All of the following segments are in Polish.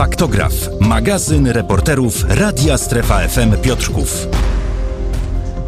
Faktograf, magazyn reporterów Radia Strefa FM Piotrków.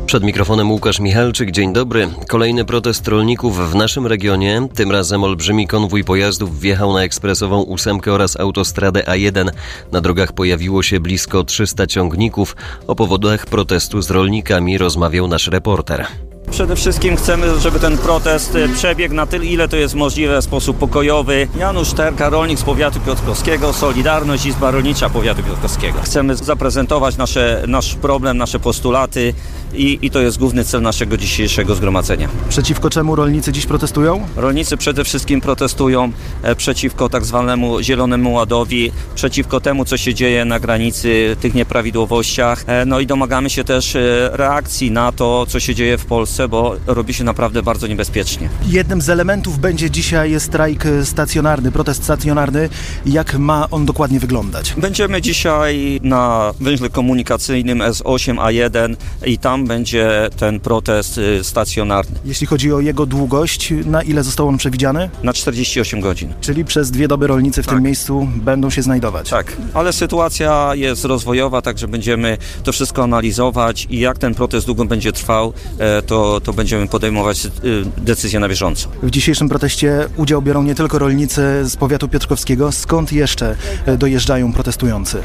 Przed mikrofonem Łukasz Michalczyk, dzień dobry. Kolejny protest rolników w naszym regionie. Tym razem olbrzymi konwój pojazdów wjechał na ekspresową ósemkę oraz autostradę A1. Na drogach pojawiło się blisko 300 ciągników. O powodach protestu z rolnikami rozmawiał nasz reporter. Przede wszystkim chcemy, żeby ten protest e, przebiegł na tyle, ile to jest możliwe w sposób pokojowy. Janusz Terka, rolnik z powiatu piotrkowskiego, Solidarność, Izba Rolnicza Powiatu Piotrkowskiego. Chcemy zaprezentować nasze, nasz problem, nasze postulaty i, i to jest główny cel naszego dzisiejszego zgromadzenia. Przeciwko czemu rolnicy dziś protestują? Rolnicy przede wszystkim protestują e, przeciwko tak zwanemu Zielonemu Ładowi, przeciwko temu, co się dzieje na granicy, tych nieprawidłowościach. E, No i domagamy się też e, reakcji na to, co się dzieje w Polsce, bo robi się naprawdę bardzo niebezpiecznie. Jednym z elementów będzie dzisiaj strajk stacjonarny, protest stacjonarny. Jak ma on dokładnie wyglądać? Będziemy dzisiaj na węźle komunikacyjnym S8A1 i tam będzie ten protest y, stacjonarny Jeśli chodzi o jego długość, na ile został on przewidziany? na 48 godzin. Czyli przez dwie doby rolnicy w tym miejscu będą się znajdować. Tak, ale sytuacja jest rozwojowa, także będziemy to wszystko analizować i jak ten protest długo będzie trwał, e, to, to będziemy podejmować y, decyzje na bieżąco. W dzisiejszym proteście udział biorą nie tylko rolnicy z powiatu piotrkowskiego. Skąd jeszcze e, dojeżdżają protestujący?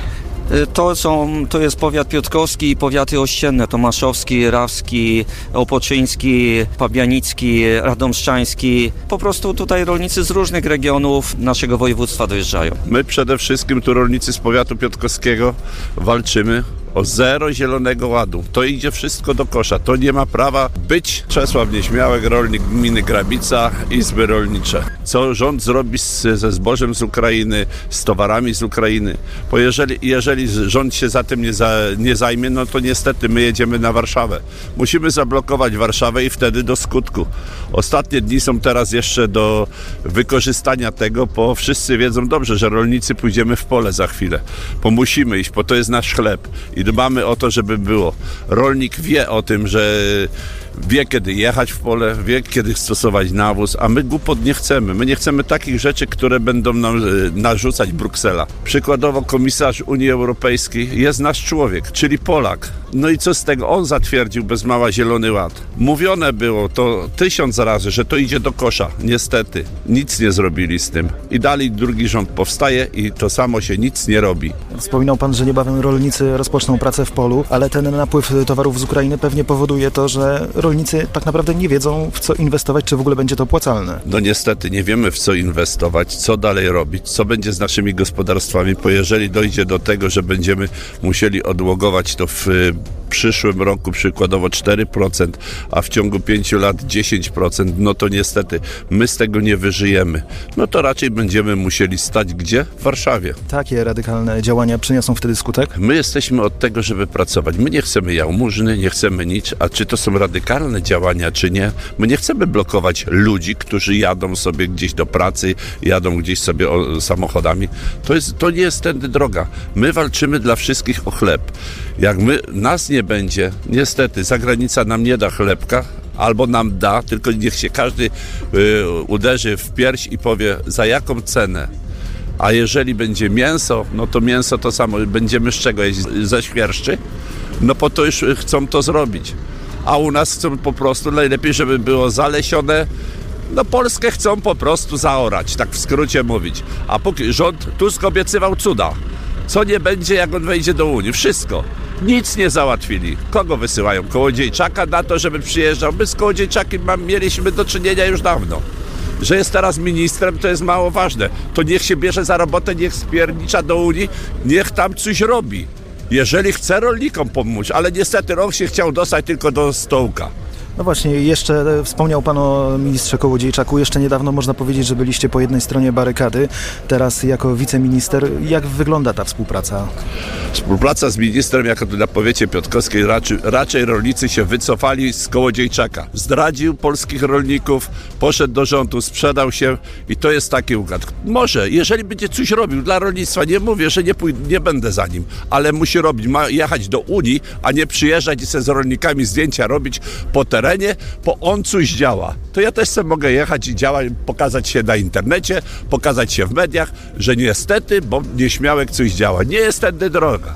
Y, To, są, to jest powiat piotrkowski i powiaty ościenne, Tomaszowski, Rawski, Opoczyński, Pabianicki, Radomszczański. Po prostu tutaj rolnicy z różnych regionów naszego województwa dojeżdżają. My przede wszystkim tu rolnicy z powiatu piotrkowskiego walczymy o zero zielonego ładu. To idzie wszystko do kosza. To nie ma prawa być. Czesław Nieśmiałek, rolnik gminy Grabica, Izby Rolnicze. Co rząd zrobi z, ze zbożem z Ukrainy, z towarami z Ukrainy? Bo jeżeli, jeżeli rząd się za tym nie, za, nie zajmie, no to niestety my jedziemy na Warszawę. Musimy zablokować Warszawę i wtedy do skutku. Ostatnie dni są teraz jeszcze do wykorzystania tego, bo wszyscy wiedzą dobrze, że rolnicy pójdziemy w pole za chwilę. Bo musimy iść, bo to jest nasz chleb i dbamy o to, żeby było. Rolnik wie o tym, że wie kiedy jechać w pole, wie kiedy stosować nawóz, a my głupot nie chcemy. My nie chcemy takich rzeczy, które będą nam e, narzucać Bruksela. Przykładowo komisarz Unii Europejskiej jest nasz człowiek, czyli Polak. No i co z tego? On zatwierdził bez mała Zielony Ład. Mówione było to tysiąc razy, że to idzie do kosza. Niestety, nic nie zrobili z tym. I dalej drugi rząd powstaje i to samo się nic nie robi. Wspominał pan, że niebawem rolnicy rozpoczną pracę w polu, ale ten napływ towarów z Ukrainy pewnie powoduje to, że rolnicy tak naprawdę nie wiedzą, w co inwestować, czy w ogóle będzie to opłacalne. No niestety nie wiemy w co inwestować, co dalej robić, co będzie z naszymi gospodarstwami, bo jeżeli dojdzie do tego, że będziemy musieli odłogować to w y, przyszłym roku przykładowo 4%, a w ciągu 5 lat 10%, no to niestety my z tego nie wyżyjemy. No to raczej będziemy musieli stać gdzie? W Warszawie. Takie radykalne działania przyniosą wtedy skutek? My jesteśmy od tego, żeby pracować. My nie chcemy jałmużny, nie chcemy nic, a czy to są radykalne działania, czy nie? My nie chcemy blokować ludzi, którzy jadą sobie gdzieś do pracy, jadą gdzieś sobie samochodami. To, jest, to nie jest tędy droga. My walczymy dla wszystkich o chleb. Jak my, nas nie będzie, niestety, zagranica nam nie da chlebka, albo nam da, tylko niech się każdy y, uderzy w pierś i powie, za jaką cenę. A jeżeli będzie mięso, no to mięso to samo. Będziemy z czego jeść? Ze świerszczy? No po to już chcą to zrobić. A u nas chcą po prostu najlepiej, żeby było zalesione. No Polskę chcą po prostu zaorać, tak w skrócie mówić. A póki rząd Tusk obiecywał cuda. Co nie będzie, jak on wejdzie do Unii? Wszystko. Nic nie załatwili. Kogo wysyłają? Kołodziejczaka na to, żeby przyjeżdżał? My z Kołodziejczakiem mieliśmy do czynienia już dawno. Że jest teraz ministrem, to jest mało ważne. To niech się bierze za robotę, niech spiernicza do Unii, niech tam coś robi. Jeżeli chce rolnikom pomóc, ale niestety on się chciał dostać tylko do stołka. No właśnie, jeszcze wspomniał Pan o ministrze Kołodziejczaku. Jeszcze niedawno można powiedzieć, że byliście po jednej stronie barykady. Teraz jako wiceminister, jak wygląda ta współpraca? Współpraca z ministrem, jak na powiecie piotrkowskiej, raczej, raczej rolnicy się wycofali z Kołodziejczaka. Zdradził polskich rolników, poszedł do rządu, sprzedał się i to jest taki układ. Może, jeżeli będzie coś robił dla rolnictwa, nie mówię, że nie, pój- nie będę za nim, ale musi robić, ma jechać do Unii, a nie przyjeżdżać i sobie z rolnikami zdjęcia robić po terenie terenie, bo on coś działa. To ja też sobie mogę jechać i działać, pokazać się na internecie, pokazać się w mediach, że niestety, bo nieśmiałek coś działa. Nie jest tędy droga.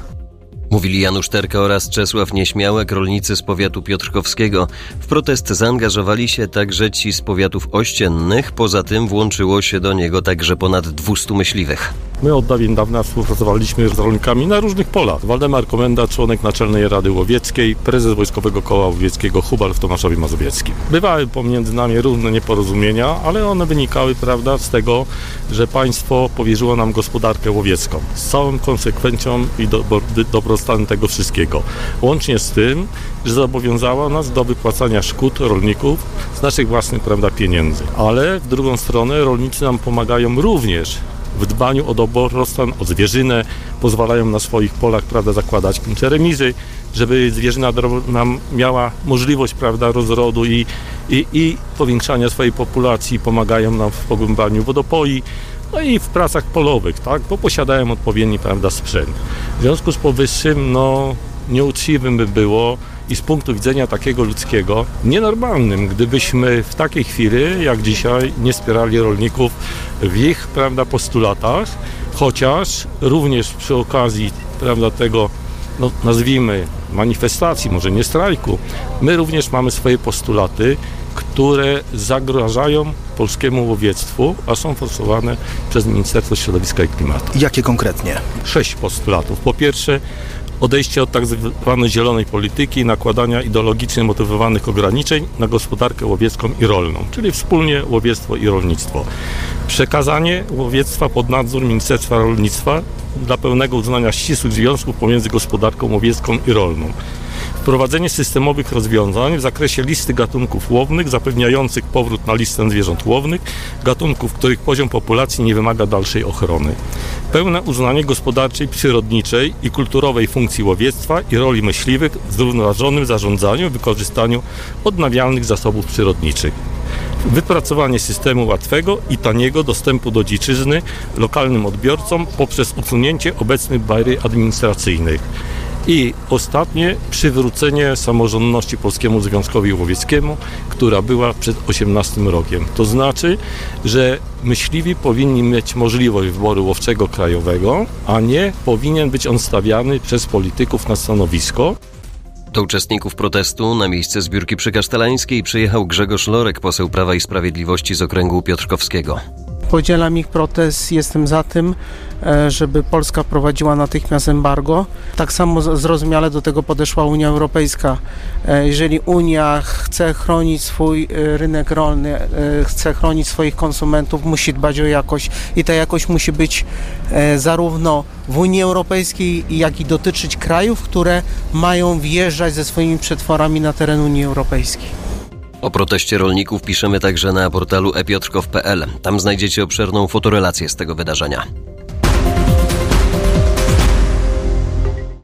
Mówili Janusz Terka oraz Czesław Nieśmiałek, rolnicy z powiatu piotrkowskiego. W protest zaangażowali się także ci z powiatów ościennych, poza tym włączyło się do niego także ponad 200 myśliwych. My od dawien dawna współpracowaliśmy z rolnikami na różnych polach. Waldemar Komenda, członek Naczelnej Rady Łowieckiej, prezes Wojskowego Koła Łowieckiego Hubal w Tomaszowie Mazowieckim. Bywały pomiędzy nami różne nieporozumienia, ale one wynikały prawda, z tego, że państwo powierzyło nam gospodarkę łowiecką z całą konsekwencją i do, dobrostanem tego wszystkiego. Łącznie z tym, że zobowiązała nas do wypłacania szkód rolników z naszych własnych prawda, pieniędzy. Ale w drugą stronę rolnicy nam pomagają również w dbaniu o dobrostan, o zwierzynę, pozwalają na swoich polach prawda, zakładać remizy, żeby zwierzyna nam miała możliwość prawda, rozrodu i, i, i powiększania swojej populacji, pomagają nam w pogłębianiu wodopoi, no i w pracach polowych, tak, bo posiadają odpowiedni prawda, sprzęt. W związku z powyższym, no, nieuczciwym by było i z punktu widzenia takiego ludzkiego nienormalnym, gdybyśmy w takiej chwili, jak dzisiaj, nie wspierali rolników w ich prawda, postulatach, chociaż również przy okazji prawda, tego, no, nazwijmy, manifestacji, może nie strajku, my również mamy swoje postulaty, które zagrażają polskiemu łowiectwu, a są forsowane przez Ministerstwo Środowiska i Klimatu. Jakie konkretnie? Sześć postulatów. Po pierwsze, odejście od tzw. Tak zielonej polityki nakładania ideologicznie motywowanych ograniczeń na gospodarkę łowiecką i rolną, czyli wspólnie łowiectwo i rolnictwo. Przekazanie łowiectwa pod nadzór Ministerstwa Rolnictwa dla pełnego uznania ścisłych związków pomiędzy gospodarką łowiecką i rolną wprowadzenie systemowych rozwiązań w zakresie listy gatunków łownych zapewniających powrót na listę zwierząt łownych, gatunków, których poziom populacji nie wymaga dalszej ochrony. Pełne uznanie gospodarczej, przyrodniczej i kulturowej funkcji łowiectwa i roli myśliwych w zrównoważonym zarządzaniu i wykorzystaniu odnawialnych zasobów przyrodniczych wypracowanie systemu łatwego i taniego dostępu do dziczyzny lokalnym odbiorcom poprzez usunięcie obecnych barier administracyjnych i ostatnie, przywrócenie samorządności Polskiemu Związkowi Łowieckiemu, która była przed 18 rokiem. To znaczy, że myśliwi powinni mieć możliwość wyboru łowczego krajowego, a nie powinien być on stawiany przez polityków na stanowisko. Do uczestników protestu na miejsce zbiórki przykasztelańskiej przyjechał Grzegorz Lorek, poseł Prawa i Sprawiedliwości z okręgu Piotrkowskiego. Podzielam ich protest, jestem za tym, e, żeby Polska prowadziła natychmiast embargo. Tak samo zrozumiale do tego podeszła Unia Europejska. E, jeżeli Unia chce chronić swój e, rynek rolny, chce chronić swoich konsumentów, musi dbać o jakość i ta jakość musi być zarówno w Unii Europejskiej, jak i dotyczyć krajów, które mają wjeżdżać ze swoimi przetworami na teren Unii Europejskiej. O proteście rolników piszemy także na portalu epiotrkow.pl. Tam znajdziecie obszerną fotorelację z tego wydarzenia.